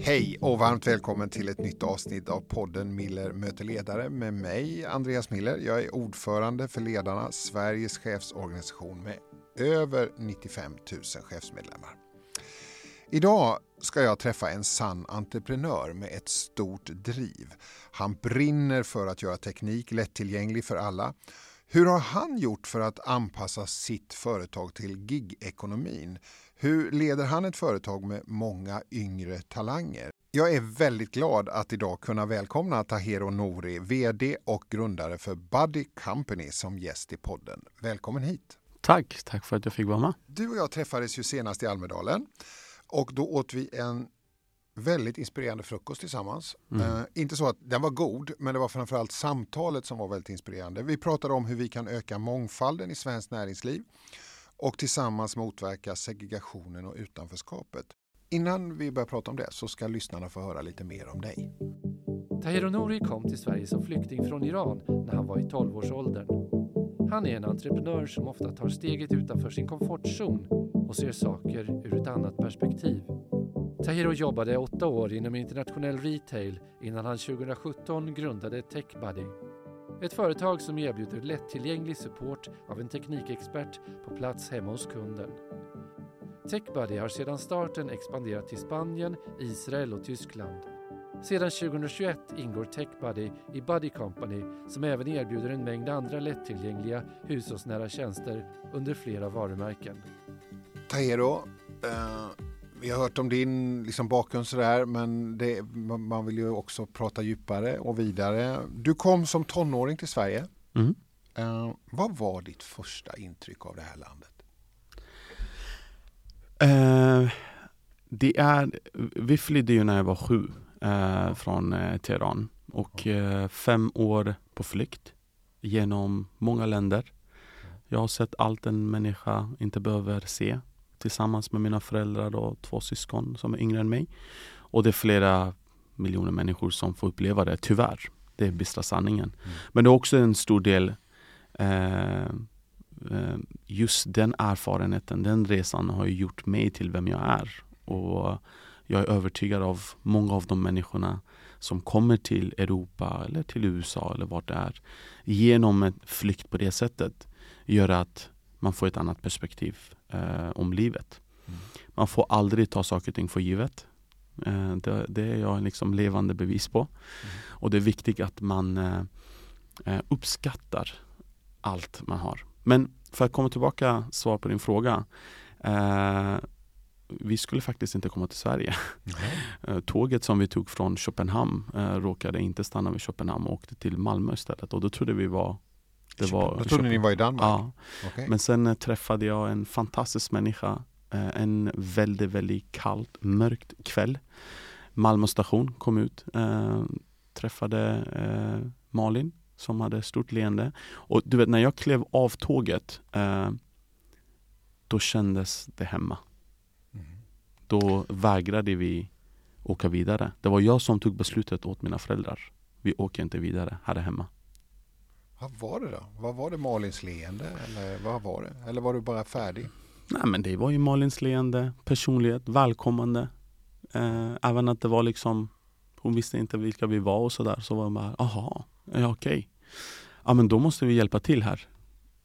Hej och varmt välkommen till ett nytt avsnitt av podden Miller möter ledare med mig, Andreas Miller. Jag är ordförande för Ledarna, Sveriges chefsorganisation med över 95 000 chefsmedlemmar. Idag ska jag träffa en sann entreprenör med ett stort driv. Han brinner för att göra teknik lättillgänglig för alla. Hur har han gjort för att anpassa sitt företag till gig-ekonomin? Hur leder han ett företag med många yngre talanger? Jag är väldigt glad att idag kunna välkomna Tahero Nouri, VD och grundare för Buddy Company som gäst i podden. Välkommen hit! Tack, tack för att jag fick vara med. Du och jag träffades ju senast i Almedalen och då åt vi en väldigt inspirerande frukost tillsammans. Mm. Eh, inte så att den var god, men det var framförallt samtalet som var väldigt inspirerande. Vi pratade om hur vi kan öka mångfalden i svenskt näringsliv och tillsammans motverka segregationen och utanförskapet. Innan vi börjar prata om det så ska lyssnarna få höra lite mer om dig. Tahir Nouri kom till Sverige som flykting från Iran när han var i 12-årsåldern. Han är en entreprenör som ofta tar steget utanför sin komfortzon och ser saker ur ett annat perspektiv. Tahiro jobbade åtta år inom internationell retail innan han 2017 grundade TechBuddy. Ett företag som erbjuder lättillgänglig support av en teknikexpert på plats hemma hos kunden. TechBuddy har sedan starten expanderat till Spanien, Israel och Tyskland. Sedan 2021 ingår TechBuddy i Buddy Company som även erbjuder en mängd andra lättillgängliga hushållsnära tjänster under flera varumärken. Tahero, eh, vi har hört om din liksom, bakgrund sådär men det, man vill ju också prata djupare och vidare. Du kom som tonåring till Sverige. Mm. Eh, vad var ditt första intryck av det här landet? Eh, det är, vi flydde ju när jag var sju eh, från eh, Teheran och fem år på flykt genom många länder. Jag har sett allt en människa inte behöver se tillsammans med mina föräldrar och två syskon som är yngre än mig. Och det är flera miljoner människor som får uppleva det, tyvärr. Det är bistra sanningen. Mm. Men det är också en stor del eh, eh, Just den erfarenheten, den resan har gjort mig till vem jag är. Och jag är övertygad av många av de människorna som kommer till Europa eller till USA eller vart det är. Genom en flykt på det sättet gör att man får ett annat perspektiv eh, om livet. Mm. Man får aldrig ta saker och ting för givet. Eh, det, det, är jag liksom levande bevis på. Mm. Och det är viktigt att man eh, eh, uppskattar allt man har. Men för att komma tillbaka svar på din fråga. Eh, vi skulle faktiskt inte komma till Sverige. Mm. Tåget som vi tog från Köpenhamn råkade inte stanna vid Köpenhamn och åkte till Malmö istället. Och då trodde vi var det var, Då trodde ni var i Danmark? Ja. Okay. Men sen eh, träffade jag en fantastisk människa eh, en väldigt, väldigt kallt, mörkt kväll. Malmö station kom ut. Eh, träffade Malin som hade stort leende. Och du vet när jag klev av tåget då kändes det hemma. Mm. Då vägrade vi åka vidare. Det var jag som tog beslutet åt mina föräldrar. Vi åker inte vidare här hemma. Vad var det då? Vad var det Malins leende? Eller vad var det? Eller var du bara färdig? Nej men det var ju Malins leende, personlighet, välkommande. Eh, även att det var liksom Hon visste inte vilka vi var och sådär. Så var hon bara, aha, ja, okej. Okay. Ja men då måste vi hjälpa till här.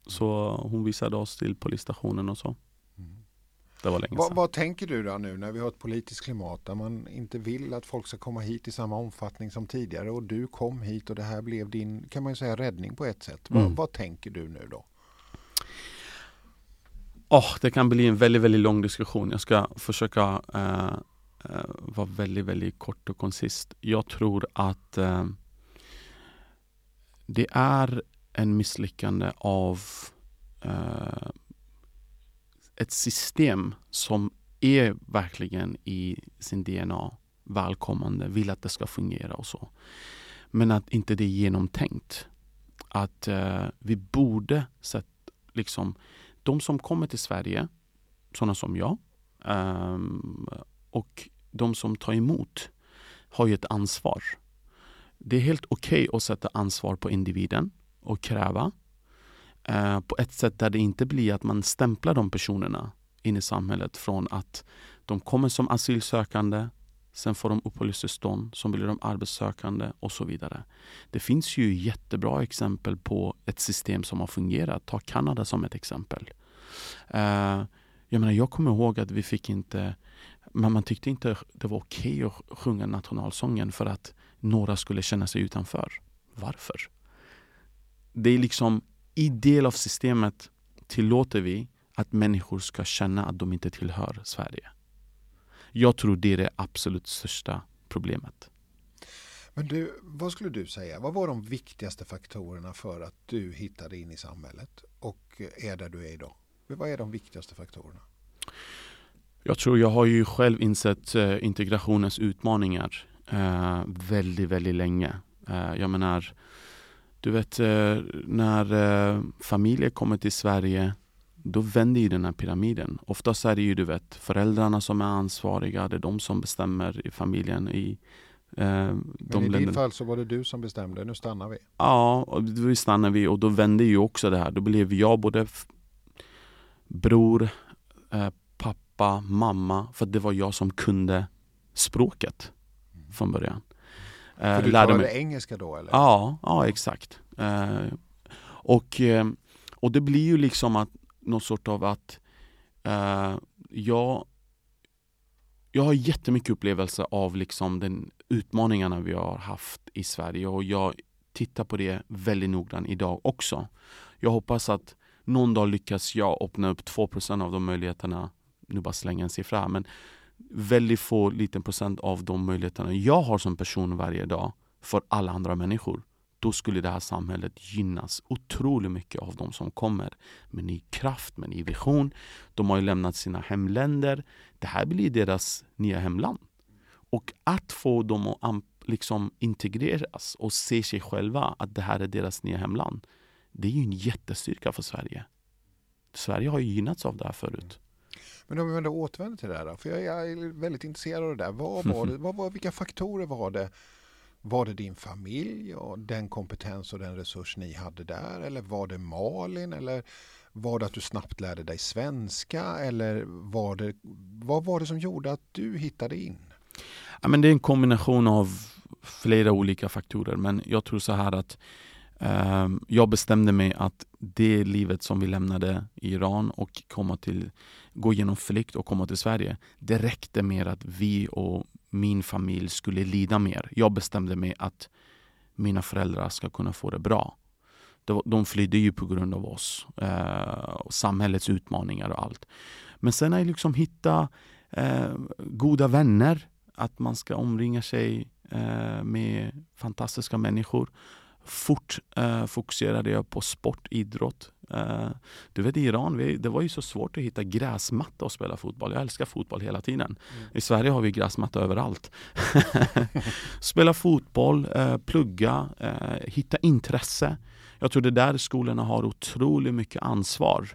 Så hon visade oss till polisstationen och så. Det var länge vad, vad, tänker du då nu när vi har ett politiskt klimat där man inte vill att folk ska komma hit i samma omfattning som tidigare och du kom hit och det här blev din, kan man ju säga, räddning på ett sätt. Mm. Vad, vad, tänker du nu då? Oh, det kan bli en väldigt, väldigt lång diskussion. Jag ska försöka uh, uh, vara väldigt, väldigt kort och koncist. Jag tror att uh, det är en misslyckande av ett system som är verkligen i sin DNA välkommande, vill att det ska fungera och så. Men att inte det är genomtänkt. Att eh, vi borde sett liksom de som kommer till Sverige, sådana som jag eh, och de som tar emot har ju ett ansvar. Det är helt okej okay att sätta ansvar på individen och kräva Eh, på ett sätt där det inte blir att man stämplar de personerna in i samhället från att de kommer som asylsökande Sen får de uppehållstillstånd, sen blir de arbetssökande och så vidare. Det finns ju jättebra exempel på ett system som har fungerat. Ta Kanada som ett exempel. Eh, jag, menar, jag kommer ihåg att vi fick inte men man tyckte inte det var okej okay att sjunga nationalsången för att några skulle känna sig utanför. Varför? Det är liksom i del av systemet tillåter vi att människor ska känna att de inte tillhör Sverige. Jag tror det är det absolut största problemet. Men du, vad skulle du säga? Vad var de viktigaste faktorerna för att du hittade in i samhället och är där du är idag? Vad är de viktigaste faktorerna? Jag tror jag har ju själv insett eh, integrationens utmaningar eh, väldigt, väldigt länge. Eh, jag menar, du vet eh, när eh, familjer kommer till Sverige då vänder ju den här pyramiden. Oftast är det ju du vet föräldrarna som är ansvariga, det är de som bestämmer i familjen. I, eh, Men i länder. ditt fall så var det du som bestämde, nu stannar vi. Ja, då stannar vi och då vänder ju också det här. Då blev jag både bror, eh, pappa, mamma, för det var jag som kunde språket mm. från början. För du talade mig... engelska då eller? Ja, ja exakt. Eh, och, eh, och det blir ju liksom att något sort av att eh, jag, jag har jättemycket upplevelse av liksom den utmaningarna vi har haft i Sverige och jag tittar på det väldigt noggrant idag också. Jag hoppas att någon dag lyckas jag öppna upp 2% av de möjligheterna, nu bara slänga en siffra men väldigt få liten procent av de möjligheterna jag har som person varje dag för alla andra människor då skulle det här samhället gynnas otroligt mycket av de som kommer med ny kraft, med ny vision. De har ju lämnat sina hemländer. Det här blir deras nya hemland. Och att få dem att liksom integreras och se sig själva att det här är deras nya hemland. Det är ju en jättestyrka för Sverige. Sverige har ju gynnats av det här förut. Men om vi ändå återvänder till det här, för jag är väldigt intresserad av det där. Vad var det, vad var, vilka faktorer var det var det din familj och den kompetens och den resurs ni hade där? Eller var det Malin? Eller var det att du snabbt lärde dig svenska? Eller var det, vad var det som gjorde att du hittade in? Ja, men det är en kombination av flera olika faktorer. Men jag tror så här att eh, jag bestämde mig att det livet som vi lämnade i Iran och komma till, gå igenom flykt och komma till Sverige. Det räckte med att vi och min familj skulle lida mer. Jag bestämde mig att mina föräldrar ska kunna få det bra. De flydde ju på grund av oss, eh, samhällets utmaningar och allt. Men sen är liksom hitta eh, goda vänner, att man ska omringa sig eh, med fantastiska människor fort eh, fokuserade jag på sport, idrott. Eh, du vet i Iran, vi, det var ju så svårt att hitta gräsmatta och spela fotboll. Jag älskar fotboll hela tiden. Mm. I Sverige har vi gräsmatta överallt. spela fotboll, eh, plugga, eh, hitta intresse. Jag tror det är där skolorna har otroligt mycket ansvar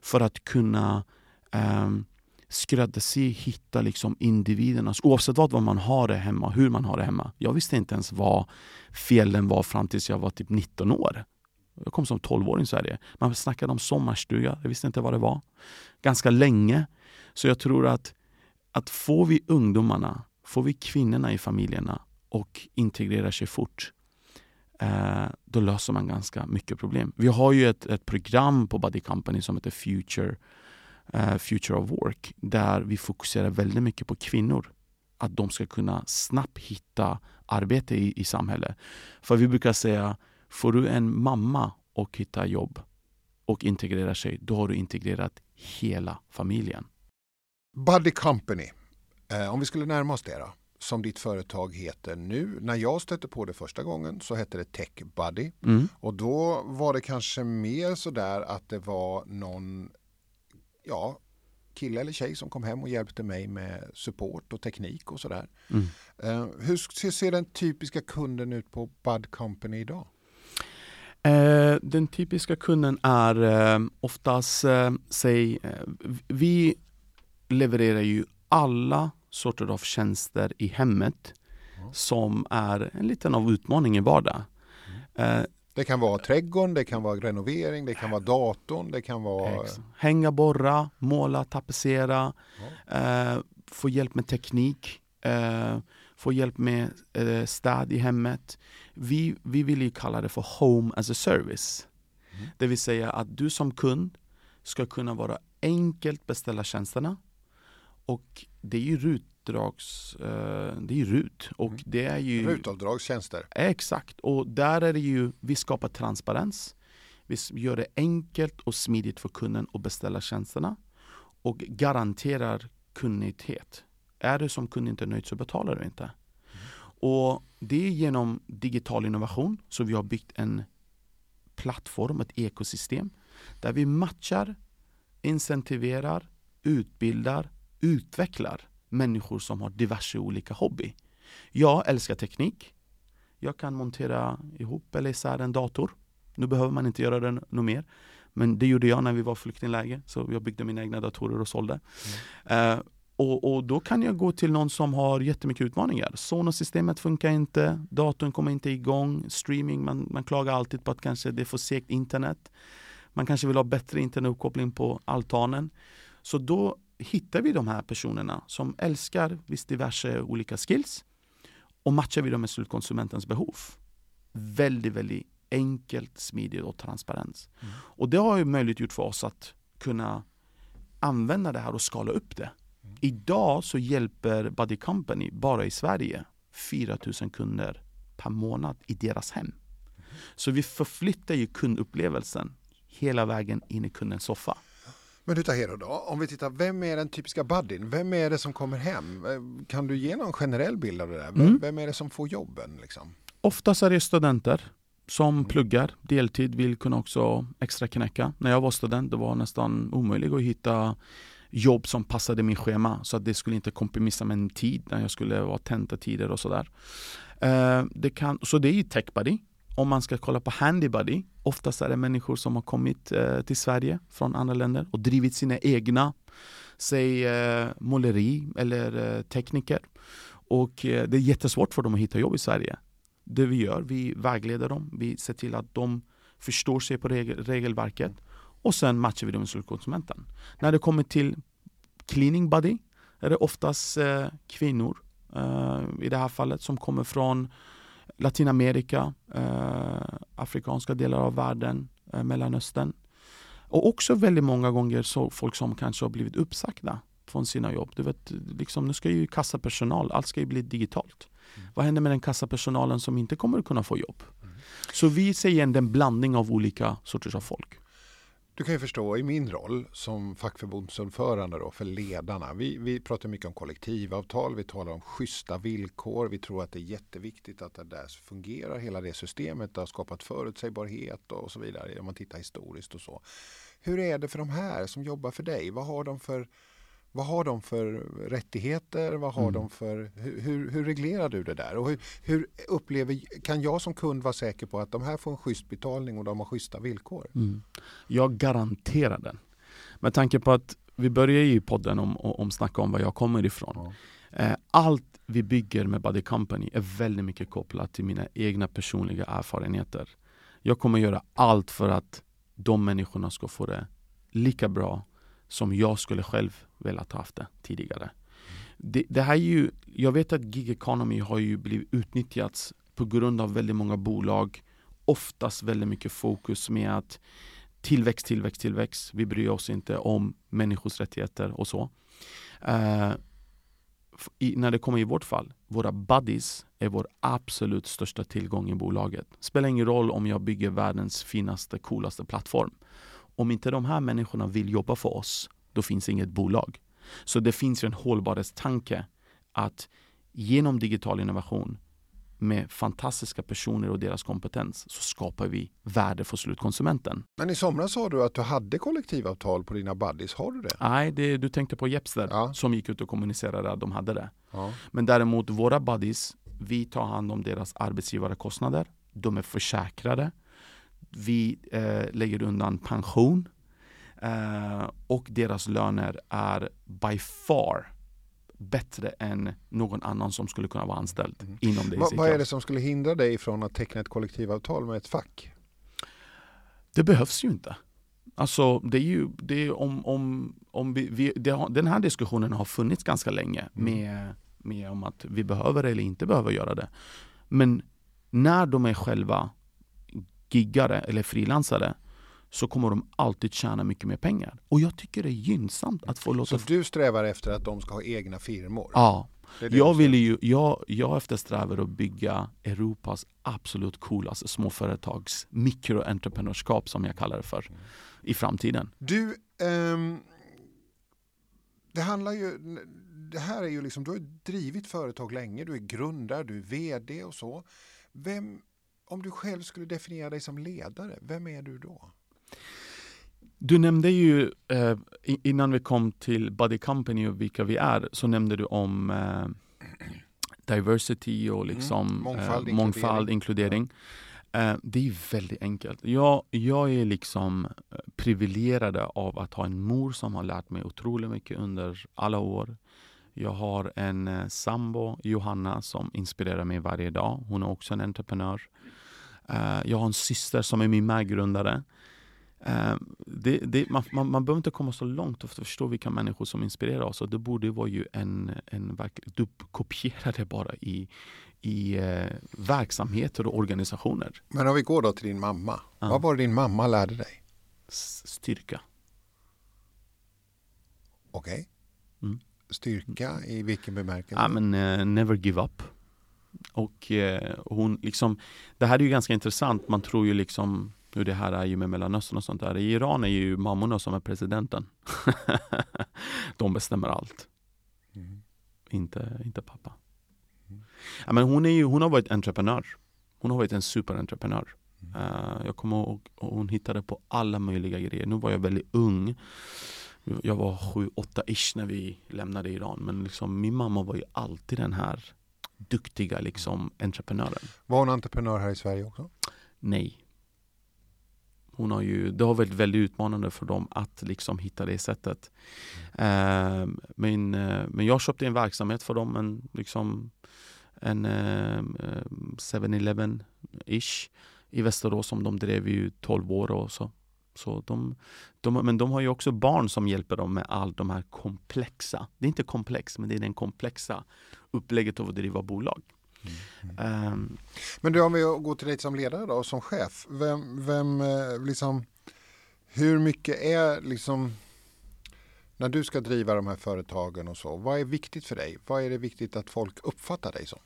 för att kunna ehm, skräddarsy, hitta liksom individernas, oavsett vad man har det hemma, hur man har det hemma. Jag visste inte ens vad fjällen var fram tills jag var typ 19 år. Jag kom som 12-åring i Sverige. Man snackade om sommarstuga, jag visste inte vad det var. Ganska länge. Så jag tror att, att får vi ungdomarna, får vi kvinnorna i familjerna och integrerar sig fort, eh, då löser man ganska mycket problem. Vi har ju ett, ett program på Buddy Company som heter Future Future of Work där vi fokuserar väldigt mycket på kvinnor. Att de ska kunna snabbt hitta arbete i, i samhället. För vi brukar säga, får du en mamma och hitta jobb och integrera sig, då har du integrerat hela familjen. Buddy Company, eh, om vi skulle närma oss det då, som ditt företag heter nu. När jag stötte på det första gången så hette det Tech Buddy mm. och då var det kanske mer sådär att det var någon ja, kille eller tjej som kom hem och hjälpte mig med support och teknik och sådär. Mm. Uh, hur ser den typiska kunden ut på Bud Company idag? Uh, den typiska kunden är uh, oftast, säg, vi levererar ju alla sorter av tjänster i hemmet som är en liten av utmaning i vardag. Mm. Det kan vara trädgården, det kan vara renovering, det kan vara datorn, det kan vara... Hänga, borra, måla, tapetsera, ja. eh, få hjälp med teknik. eh, få hjälp med eh, städ i hemmet. Vi, vi vill ju kalla det för Home as a service. Mm. Det vill säga att du som kund ska kunna vara enkelt beställa tjänsterna. Och det är ju rutdrags, eh, det är RUT. Och mm. det är ju, Rutavdragstjänster. Exakt, och där är det ju, vi skapar transparens. Vi gör det enkelt och smidigt för kunden att beställa tjänsterna och garanterar kundnöjdhet. Är du som kund inte nöjd så betalar du inte. Mm. Och Det är genom digital innovation så vi har byggt en plattform, ett ekosystem där vi matchar, incentiverar, utbildar, utvecklar människor som har diverse olika hobby. Jag älskar teknik. Jag kan montera ihop eller isär en dator. Nu behöver man inte göra det något mer. Men det gjorde jag när vi var flyktingläge. Så jag byggde mina egna datorer och sålde. Mm. Uh, och, och, då kan jag gå till någon som har jättemycket utmaningar. Sonos-systemet funkar inte, datorn kommer inte igång, streaming, man, man klagar alltid på att kanske det är för segt internet. Man kanske vill ha bättre internetuppkoppling på altanen. Så då hittar vi de här personerna som älskar visst diverse olika skills och matchar vi dem med slutkonsumentens behov. Väldigt, väldigt enkelt, smidigt och transparent. Mm. Och det har ju möjliggjort för oss att kunna använda det här och skala upp det. Mm. Idag så hjälper Buddy Company bara i Sverige 4000 kunder per månad i deras hem. Mm. Så vi förflyttar ju kundupplevelsen hela vägen in i kundens soffa. Men du Tahero då, om vi tittar, vem är den typiska buddyn? Vem är det som kommer hem? Kan du ge någon generell bild av det där? Mm. Vem är det som får jobben? Liksom? Oftast är det studenter som mm. pluggar deltid, vill kunna också extra knäcka. När jag var student det var nästan omöjligt att hitta jobb som passade min schema så att det skulle inte kompromissa med en tid när jag skulle vara tentatider och sådär. Uh, det kan, så det är ju TechBuddy om man ska kolla på Handybuddy, oftast är det människor som har kommit eh, till Sverige från andra länder och drivit sina egna, säg eh, måleri eller eh, tekniker. Och eh, det är jättesvårt för dem att hitta jobb i Sverige. Det vi gör, vi vägleder dem, vi ser till att de förstår sig på regel regelverket och sen matchar vi dem med slutkonsumenten. När det kommer till cleaning buddy är det oftast eh, kvinnor eh, i det här fallet som kommer från Latinamerika, eh, afrikanska delar av världen, eh, Mellanöstern. Och också väldigt många gånger så folk som kanske har blivit uppsagda från sina jobb. Du vet, liksom, nu ska ju kassapersonal, allt ska ju bli digitalt. Mm. Vad händer med den kassapersonalen som inte kommer att kunna få jobb? Mm. Så vi ser igen en blandning av olika sorters av folk. Du kan ju förstå i min roll som fackförbundsordförande då för ledarna. Vi, vi pratar mycket om kollektivavtal, vi talar om schyssta villkor. Vi tror att det är jätteviktigt att det där fungerar, hela det systemet. Det har skapat förutsägbarhet och så vidare om man tittar historiskt och så. Hur är det för de här som jobbar för dig? Vad har de för vad har de för rättigheter? Vad har mm. de för, hur, hur, reglerar du det där? Och hur, hur, upplever, kan jag som kund vara säker på att de här får en schysst betalning och de har schyssta villkor? Mm. Jag garanterar den. Med tanke på att vi börjar i podden om, om snacka om var jag kommer ifrån. Ja. Eh, allt vi bygger med Buddy Company är väldigt mycket kopplat till mina egna personliga erfarenheter. Jag kommer göra allt för att de människorna ska få det lika bra som jag skulle själv velat haft det tidigare. Det, det, här är ju, jag vet att gig economy har ju blivit utnyttjats på grund av väldigt många bolag. Oftast väldigt mycket fokus med att tillväxt, tillväxt, tillväxt. Vi bryr oss inte om människors rättigheter och så. Uh, i, när det kommer i vårt fall, våra buddies är vår absolut största tillgång i bolaget. Spelar ingen roll om jag bygger världens finaste, coolaste plattform om inte de här människorna vill jobba för oss, då finns inget bolag. Så det finns en hållbarhetstanke att genom digital innovation med fantastiska personer och deras kompetens så skapar vi värde för slutkonsumenten. Men i somras sa du att du hade kollektivavtal på dina buddies. Har du det? Nej, det, du tänkte på Jepster ja. som gick ut och kommunicerade att de hade det. Ja. Men däremot våra buddies, vi tar hand om deras arbetsgivarkostnader. De är försäkrade. Vi eh, lägger undan pension eh, och deras löner är by far bättre än någon annan som skulle kunna vara anställd mm. inom det. Va, vad är det som skulle hindra dig från att teckna ett kollektivavtal med ett fack? Det behövs ju inte. Alltså det är ju, det är om, om, om vi, vi har, den här diskussionen har funnits ganska länge mm. med med om att vi behöver eller inte behöver göra det. Men när de är själva giggare eller frilansare så kommer de alltid tjäna mycket mer pengar. Och jag tycker det är gynnsamt att få låta... Så du strävar efter att de ska ha egna firmor? Ja. Jag, vill ju, jag, jag eftersträvar att bygga Europas absolut coolaste småföretags mikroentreprenörskap som jag kallar det för i framtiden. Du, ehm, det handlar ju, det här är ju liksom, du har drivit företag länge, du är grundare, du är VD och så. Vem, om du själv skulle definiera dig som ledare, vem är du då? Du nämnde ju eh, innan vi kom till Buddy Company och vilka vi är, så nämnde du om eh, diversity och mm. liksom mm. mångfald, eh, mångfald, inkludering. Eh, det är väldigt enkelt. Jag, jag är liksom eh, privilegierad av att ha en mor som har lärt mig otroligt mycket under alla år. Jag har en eh, sambo, Johanna, som inspirerar mig varje dag. Hon är också en entreprenör. Jag har en syster som är min medgrundare. Uh, det, det, man, man, man behöver inte komma så långt för att förstå vilka människor som inspirerar oss. Och det borde vara ju en, en du kopierar det bara i, i uh, verksamheter och organisationer. Men om vi går då till din mamma. Vad var det din mamma lärde dig? Styrka. Okej. Okay. Mm. Styrka i vilken bemärkelse? Ja, men, never give up. Och eh, hon liksom, det här är ju ganska intressant. Man tror ju liksom hur det här är ju med Mellanöstern och sånt där. I Iran är ju mammorna som är presidenten. De bestämmer allt. Mm. Inte, inte pappa. Mm. Ja, men hon, är ju, hon har varit entreprenör. Hon har varit en superentreprenör. Mm. Uh, jag kommer ihåg hon hittade på alla möjliga grejer. Nu var jag väldigt ung. Jag var sju, åtta ish när vi lämnade Iran. Men liksom, min mamma var ju alltid den här duktiga liksom, entreprenören. Var hon entreprenör här i Sverige också? Nej. Hon har ju, det har varit väldigt utmanande för dem att liksom hitta det sättet. Mm. Uh, men, uh, men jag köpte en verksamhet för dem, en, liksom, en eh, uh, 7-Eleven-ish i Västerås som de drev i 12 år och så. Så de, de, men de har ju också barn som hjälper dem med allt de här komplexa, det är inte komplext, men det är den komplexa upplägget av att driva bolag. Mm. Um, men du, om vi går till dig som ledare då, och som chef, vem, vem eh, liksom, hur mycket är liksom när du ska driva de här företagen och så, vad är viktigt för dig? Vad är det viktigt att folk uppfattar dig som?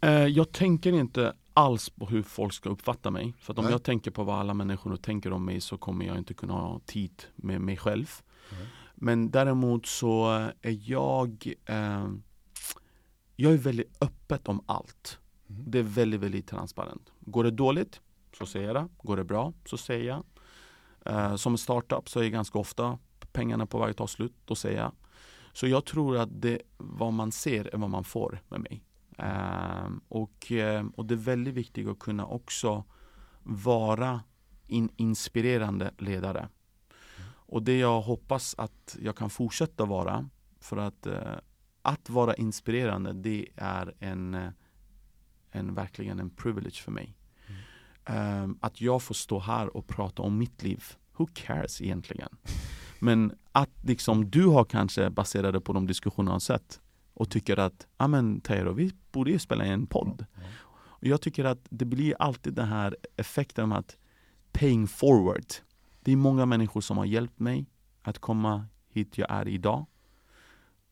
Eh, jag tänker inte alls på hur folk ska uppfatta mig. För att om Nej. jag tänker på vad alla människor tänker om mig så kommer jag inte kunna ha tid med mig själv. Mm. Men däremot så är jag eh, Jag är väldigt öppet om allt. Mm. Det är väldigt, väldigt transparent. Går det dåligt så säger jag det. Går det bra så säger jag. Eh, som startup så är ganska ofta pengarna på väg att ta slut. Då säger jag. Så jag tror att det, vad man ser är vad man får med mig. Uh, och, uh, och det är väldigt viktigt att kunna också vara en inspirerande ledare. Mm. Och det jag hoppas att jag kan fortsätta vara, för att uh, att vara inspirerande det är en, en verkligen en privilege för mig. Mm. Ehm, att jag får stå här och prata om mitt liv. Who cares egentligen? Men att liksom du har kanske baserade på de diskussioner jag har sett och tycker att, ja men Tairo, vi borde ju spela en podd. Mm. Och jag tycker att det blir alltid den här effekten av att paying forward. Det är många människor som har hjälpt mig att komma hit jag är idag.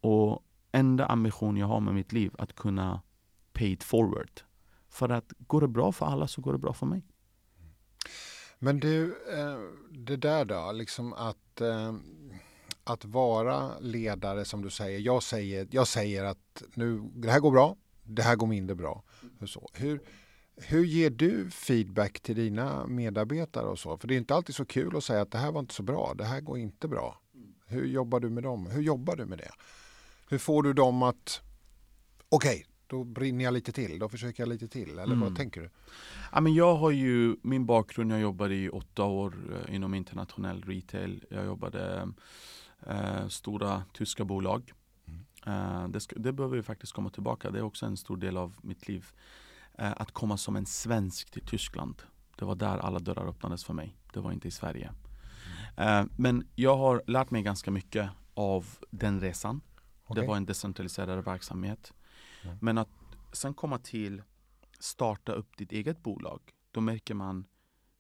Och enda ambition jag har med mitt liv att kunna pay it forward. För att går det bra för alla så går det bra för mig. Men du, eh, det där då, liksom att eh, att vara ledare som du säger. Jag säger, jag säger att nu, det här går bra, det här går mindre bra. Så, hur, hur ger du feedback till dina medarbetare och så? För det är inte alltid så kul att säga att det här var inte så bra, det här går inte bra. Hur jobbar du med dem? Hur jobbar du med det? Hur får du dem att, okej, okay, då brinner jag lite till, då försöker jag lite till. Eller mm. vad tänker du? Ja, men jag har ju min bakgrund, jag jobbade i åtta år eh, inom internationell retail. Jag jobbade eh, stora tyska bolag. Mm. Eh, det, ska, det behöver vi faktiskt komma tillbaka. Det är också en stor del av mitt liv. Eh, att komma som en svensk till Tyskland. Det var där alla dörrar öppnades för mig. Det var inte i Sverige. Mm. Eh, men jag har lärt mig ganska mycket av den resan. Okej. Det var en decentraliserad verksamhet. Mm. Men att sen komma till starta upp ditt eget bolag, då märker man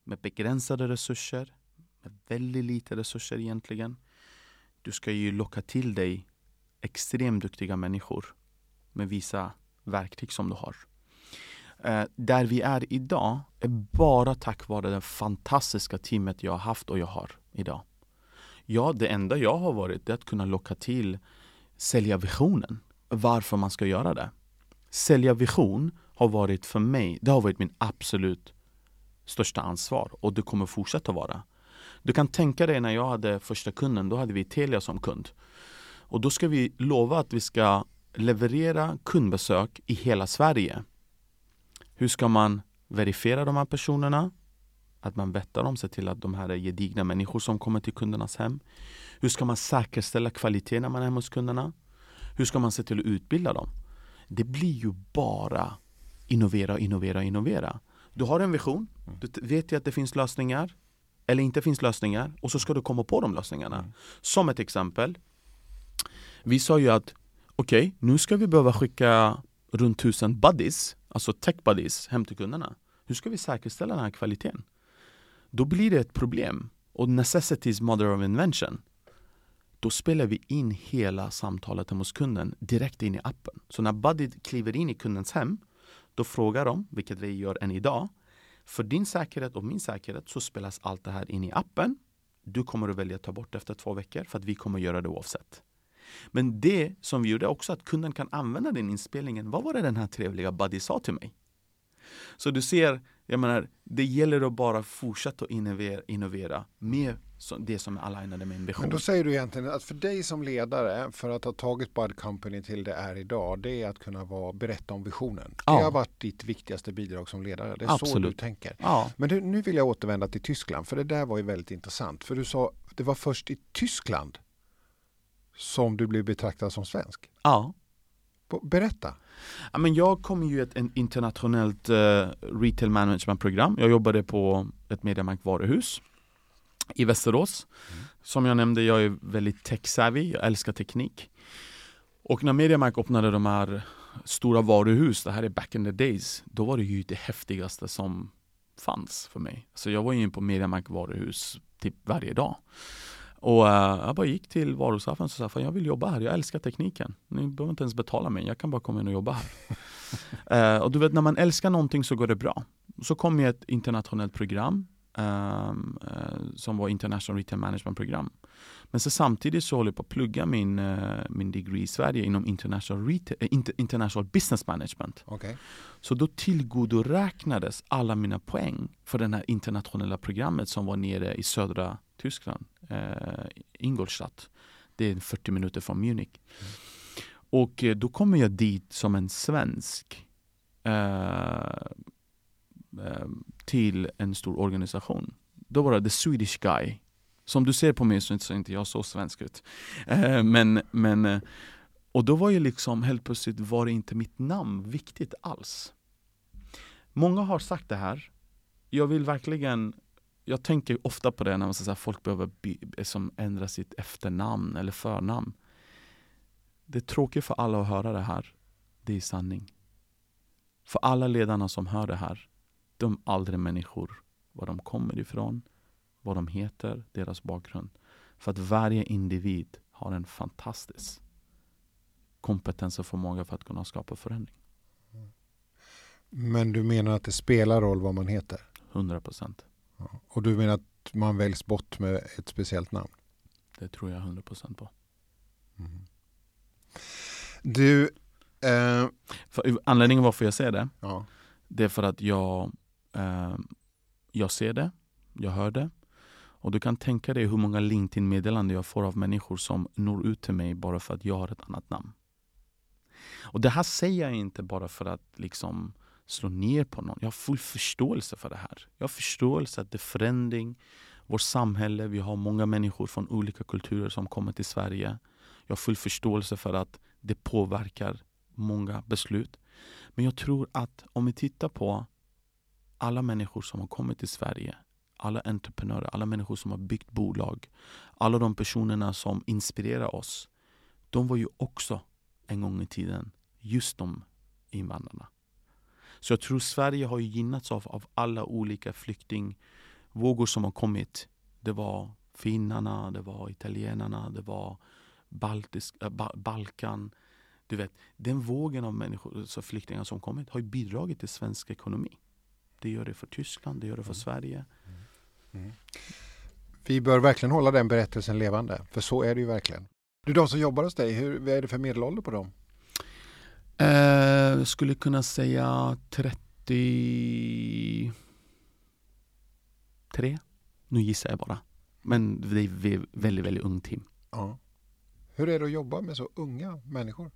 med begränsade resurser, med väldigt lite resurser egentligen. Du ska ju locka till dig extremt duktiga människor med vissa verktyg som du har. Eh, där vi är idag är bara tack vare det fantastiska teamet jag har haft och jag har idag. Ja, det enda jag har varit är att kunna locka till sälja visionen. Varför man ska göra det. Sälja vision har varit för mig, det har varit min absolut största ansvar och det kommer fortsätta vara. Du kan tänka dig när jag hade första kunden, då hade vi Telia som kund. Och då ska vi lova att vi ska leverera kundbesök i hela Sverige. Hur ska man verifiera de här personerna? Att man vettar dem, ser till att de här är gedigna människor som kommer till kundernas hem. Hur ska man säkerställa kvaliteten när man är hemma hos kunderna? Hur ska man se till att utbilda dem? Det blir ju bara innovera, innovera, innovera. Du har en vision, du t- vet ju att det finns lösningar eller inte finns lösningar och så ska du komma på de lösningarna. Mm. Som ett exempel. Vi sa ju att okej, nu ska vi behöva skicka runt tusen buddies, alltså tech buddies, hem till kunderna. Hur ska vi säkerställa den här kvaliteten? Då blir det ett problem. Och necessity is mother of invention. Då spelar vi in hela samtalet hemma hos kunden direkt in i appen. Så när Buddy kliver in i kundens hem, då frågar de, vilket vi gör än idag, för din säkerhet och min säkerhet så spelas allt det här in i appen. Du kommer att välja att ta bort efter två veckor för att vi kommer att göra det oavsett. Men det som vi gjorde också att kunden kan använda den inspelningen. Vad var det den här trevliga Buddy sa till mig? Så du ser, jag menar, det gäller att bara fortsätta att innovera, innovera med så- det som är alignade med en vision. Men då säger du egentligen att för dig som ledare, för att ha tagit Bud Company till det är idag, det är att kunna vara, berätta om visionen. Ja. Det har varit ditt viktigaste bidrag som ledare. Det är så Absolut. du tänker. Ja, Men du, nu vill jag återvända till Tyskland, för det där var ju väldigt intressant. För du sa, det var först i Tyskland som du blev betraktad som svensk. ja. Berätta. Ja, men jag kom ju ett internationellt eh, retail management program. Jag jobbade på ett Mediamarkt varuhus i Västerås. Som jag nämnde, jag är väldigt tech-savvy, jag älskar teknik. Och när Mediamarkt öppnade de här stora varuhus, det här är back in the days, då var det ju det häftigaste som fanns för mig. Så jag var ju in på Mediamarkt varuhus typ varje dag. Och eh, jag bara gick till varuhusaffären och sa "Fan, jag vill jobba här, jag älskar tekniken. Ni behöver inte ens betala mig, jag kan bara komma in och jobba här. Eh, och du vet, när man älskar någonting så går det bra. Så kom jag ett internationellt program ehm, eh, som var International Retail Management program. Men så samtidigt så håller jag på att plugga min, eh, min degree i Sverige inom International, retail, eh, inter, international Business Management. Okej. Så då tillgodoräknades alla mina poäng för det här internationella programmet som var nere i södra Tyskland, Ingolstadt. Det är 40 minuter från Munich. Och eh, då kommer jag dit som en svensk eh, Eh, till en stor organisation. Då var det the Swedish guy. Som du ser på mig så ser inte jag så svensk ut. Eh, men, men, eh, och då var ju liksom helt plötsligt var det inte mitt namn viktigt alls. Många har sagt det här. Jag vill verkligen jag tänker ofta på det när man säger att folk behöver som ändra sitt efternamn eller förnamn. Det är tråkigt för alla att höra det här. Det är sanning. För alla ledarna som hör det här, de aldrig människor. Var de kommer ifrån, vad de heter, deras bakgrund. För att varje individ har en fantastisk kompetens och förmåga för att kunna skapa förändring. Men du menar att det spelar roll vad man heter? 100 procent. Ja. Och du menar att man väljs bort med ett speciellt namn? Det tror jag 100 procent på. Du, eh, För, anledningen varför jag säger det, ja. det är för att jag, eh, jag ser det, jag hör det. Och du kan tänka dig hur många LinkedIn-meddelanden jag får av människor som når ut till mig bara för att jag har ett annat namn. Och det här säger jag inte bara för att liksom slå ner på någon. Jag har full förståelse för det här. Jag har förståelse att det är förändring, vårt samhälle, vi har många människor från olika kulturer som kommer till Sverige. Jag har full förståelse för att det påverkar många beslut. Men jag tror att om vi tittar på alla människor som har kommit till Sverige, alla entreprenörer, alla människor som har byggt bolag, alla de personerna som inspirerar oss. de var ju också en gång i tiden just de invandrarna. Så jag tror Sverige har gynnats av, av alla olika flyktingvågor som har kommit. Det var finnarna, det var italienarna, det var Baltisk, äh, Balkan. Du vet, den vågen av människor, alltså flyktingar som kommit har bidragit till svensk ekonomi. Det gör det för Tyskland, det gör det för mm. Sverige. Mm. Mm. Vi bör verkligen hålla den berättelsen levande, för så är det ju verkligen. Du, de som jobbar hos dig, hur, vad är det för medelålder på dem? Eh, skulle kunna säga 33. Nu gissar jag bara. Men det är väldigt, väldigt ung team. Ja. Hur är det att jobba med så unga människor?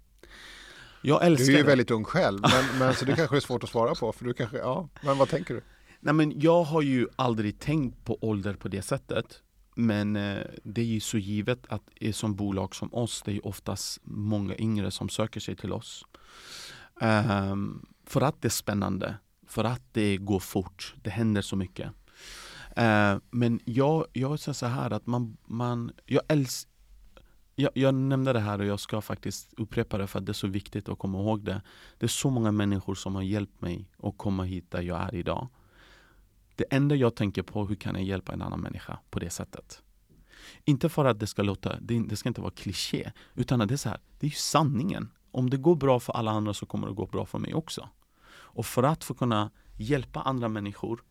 Jag älskar Du är ju det. väldigt ung själv, men, men så det kanske är svårt att svara på. För du kanske, ja, men vad tänker du? Nej, men jag har ju aldrig tänkt på ålder på det sättet. Men eh, det är ju så givet att som bolag som oss, det är oftast många yngre som söker sig till oss. Um, för att det är spännande, för att det går fort, det händer så mycket. Uh, men jag, jag säger så här att man, man jag älskar jag, jag, nämnde det här och jag ska faktiskt upprepa det för att det är så viktigt att komma ihåg det. Det är så många människor som har hjälpt mig att komma hit där jag är idag. Det enda jag tänker på, hur kan jag hjälpa en annan människa på det sättet? Inte för att det ska låta, det, det ska inte vara kliché, utan att det är så här, det är ju sanningen. Om det går bra för alla andra så kommer det gå bra för mig också. Och för att få kunna hjälpa andra människor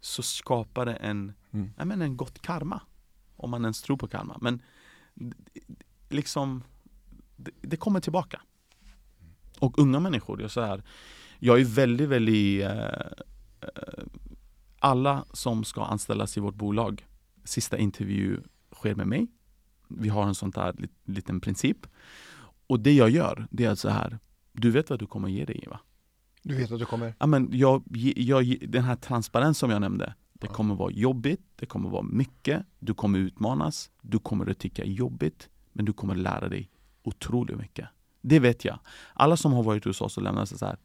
så skapar det en, mm. jag menar, en gott karma. Om man ens tror på karma. Men liksom, det, det kommer tillbaka. Och unga människor, jag, så här, jag är väldigt, väldigt eh, eh, alla som ska anställas i vårt bolag, sista intervju sker med mig. Vi har en sån där liten princip. Och det jag gör, det är så här, du vet vad du kommer ge dig va? Du vet att du kommer? Ja, men jag, jag, den här transparens som jag nämnde, det kommer vara jobbigt, det kommer vara mycket, du kommer utmanas, du kommer att tycka jobbigt, men du kommer lära dig otroligt mycket. Det vet jag. Alla som har varit hos oss och lämnat sig så här,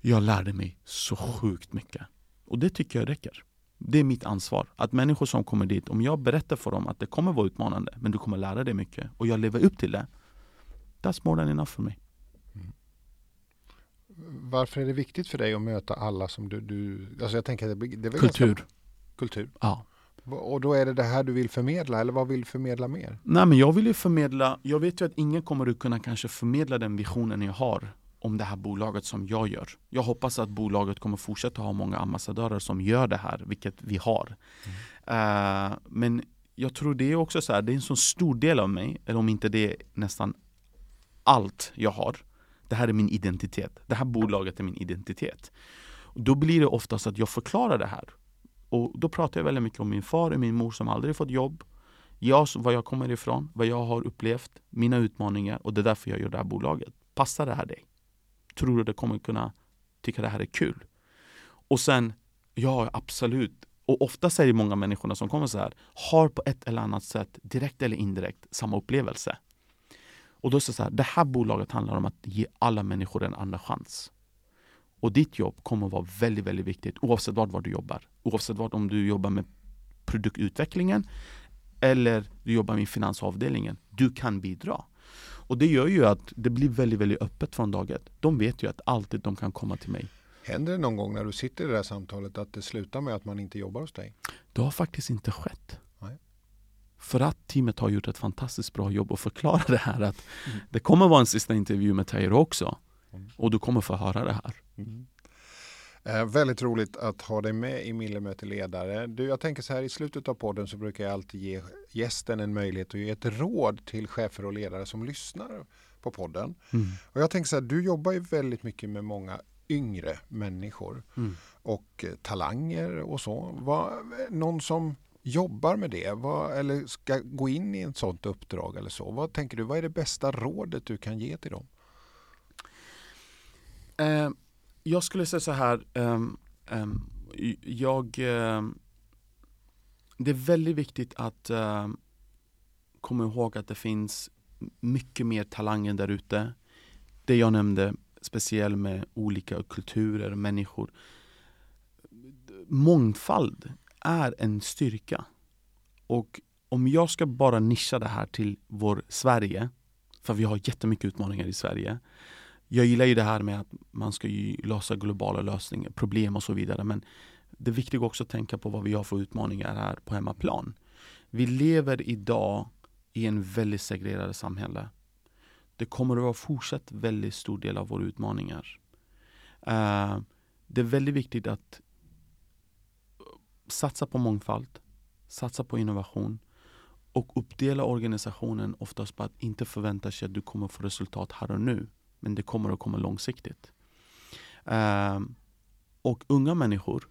jag lärde mig så sjukt mycket. Och det tycker jag räcker. Det är mitt ansvar. Att människor som kommer dit, om jag berättar för dem att det kommer vara utmanande, men du kommer lära dig mycket och jag lever upp till det. That's more than enough för mig. Mm. Varför är det viktigt för dig att möta alla som du... du alltså jag tänker det, det är kultur. Ganska, kultur? Ja. Och då är det det här du vill förmedla, eller vad vill du förmedla mer? Nej men jag vill ju förmedla, jag vet ju att ingen kommer att kunna kanske förmedla den visionen jag har om det här bolaget som jag gör. Jag hoppas att bolaget kommer fortsätta ha många ambassadörer som gör det här, vilket vi har. Mm. Uh, men jag tror det är också så här, det är en så stor del av mig, eller om inte det är nästan allt jag har. Det här är min identitet. Det här bolaget är min identitet. Då blir det oftast att jag förklarar det här. Och då pratar jag väldigt mycket om min far och min mor som aldrig fått jobb. Jag, var jag kommer ifrån, vad jag har upplevt, mina utmaningar och det är därför jag gör det här bolaget. Passar det här dig? Tror du det kommer kunna tycka det här är kul? Och sen, ja absolut. Och ofta säger många människor som kommer så här, har på ett eller annat sätt, direkt eller indirekt, samma upplevelse. Och då är det så här, det här bolaget handlar om att ge alla människor en andra chans. Och ditt jobb kommer att vara väldigt, väldigt viktigt oavsett var du jobbar. Oavsett vart, om du jobbar med produktutvecklingen eller du jobbar med finansavdelningen. Du kan bidra. Och det gör ju att det blir väldigt, väldigt öppet från dag ett. De vet ju att alltid de kan komma till mig. Händer det någon gång när du sitter i det här samtalet att det slutar med att man inte jobbar hos dig? Det har faktiskt inte skett. Nej. För att teamet har gjort ett fantastiskt bra jobb att förklara det här att mm. det kommer vara en sista intervju med Tairo också. Och du kommer få höra det här. Mm. Eh, väldigt roligt att ha dig med i Millermöte ledare. Du, jag tänker så här i slutet av podden så brukar jag alltid ge gästen en möjlighet att ge ett råd till chefer och ledare som lyssnar på podden. Mm. Och jag tänker så här, du jobbar ju väldigt mycket med många yngre människor mm. och eh, talanger och så. Vad, någon som jobbar med det vad, eller ska gå in i ett sådant uppdrag eller så. Vad tänker du, vad är det bästa rådet du kan ge till dem? Eh, jag skulle säga så här. eh, eh, jag, ehm, det är väldigt viktigt att ehm, komma ihåg att det finns mycket mer talanger där ute. Det jag nämnde, speciellt med olika kulturer, människor. Mångfald är en styrka. Och om jag ska bara nischa det här till vår Sverige För vi har jättemycket utmaningar i Sverige. Jag gillar ju det här med att man ska ju lösa globala lösningar, problem och så vidare. Men det är viktigt också att tänka på vad vi har för utmaningar här på hemmaplan. Vi lever idag i en väldigt segregerad samhälle. Det kommer att vara fortsatt väldigt stor del av våra utmaningar. Uh, det är väldigt viktigt att satsa på mångfald, satsa på innovation och uppdela organisationen oftast på att inte förvänta sig att du kommer få resultat här och nu. Men det kommer att komma långsiktigt. Uh, och unga människor,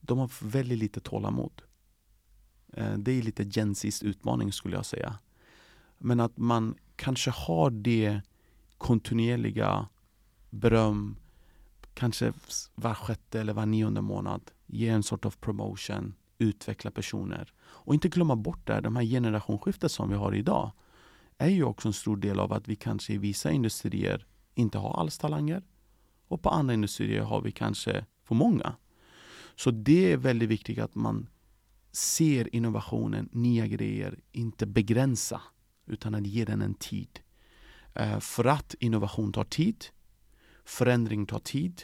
de har väldigt lite tålamod. Uh, det är lite Gen utmaning skulle jag säga. Men att man kanske har det kontinuerliga beröm, kanske var sjätte eller var nionde månad, ge en sort of promotion, utveckla personer. Och inte glömma bort det, de här generationsskiftet som vi har idag är ju också en stor del av att vi kanske i vissa industrier inte har alls talanger och på andra industrier har vi kanske för många. Så det är väldigt viktigt att man ser innovationen, nya grejer, inte begränsa utan att ge den en tid. Eh, för att innovation tar tid, förändring tar tid.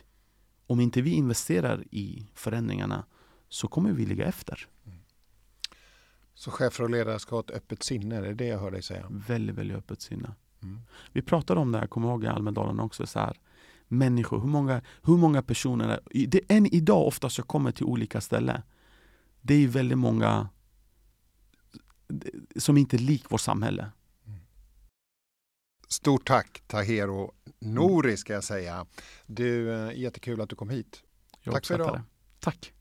Om inte vi investerar i förändringarna så kommer vi ligga efter. Mm. Så chefer och ledare ska ha ett öppet sinne, är det det jag hör dig säga? Väldigt, väldigt öppet sinne. Mm. Vi pratade om det här, kommer ihåg i Almedalen också, så här, människor, hur många, hur många personer, det, än idag oftast jag kommer till olika ställen, det är väldigt många som inte är lik vårt samhälle. Stort tack Tahero Nouri ska jag säga. Du, eh, jättekul att du kom hit. Jag tack för idag. Det. Tack.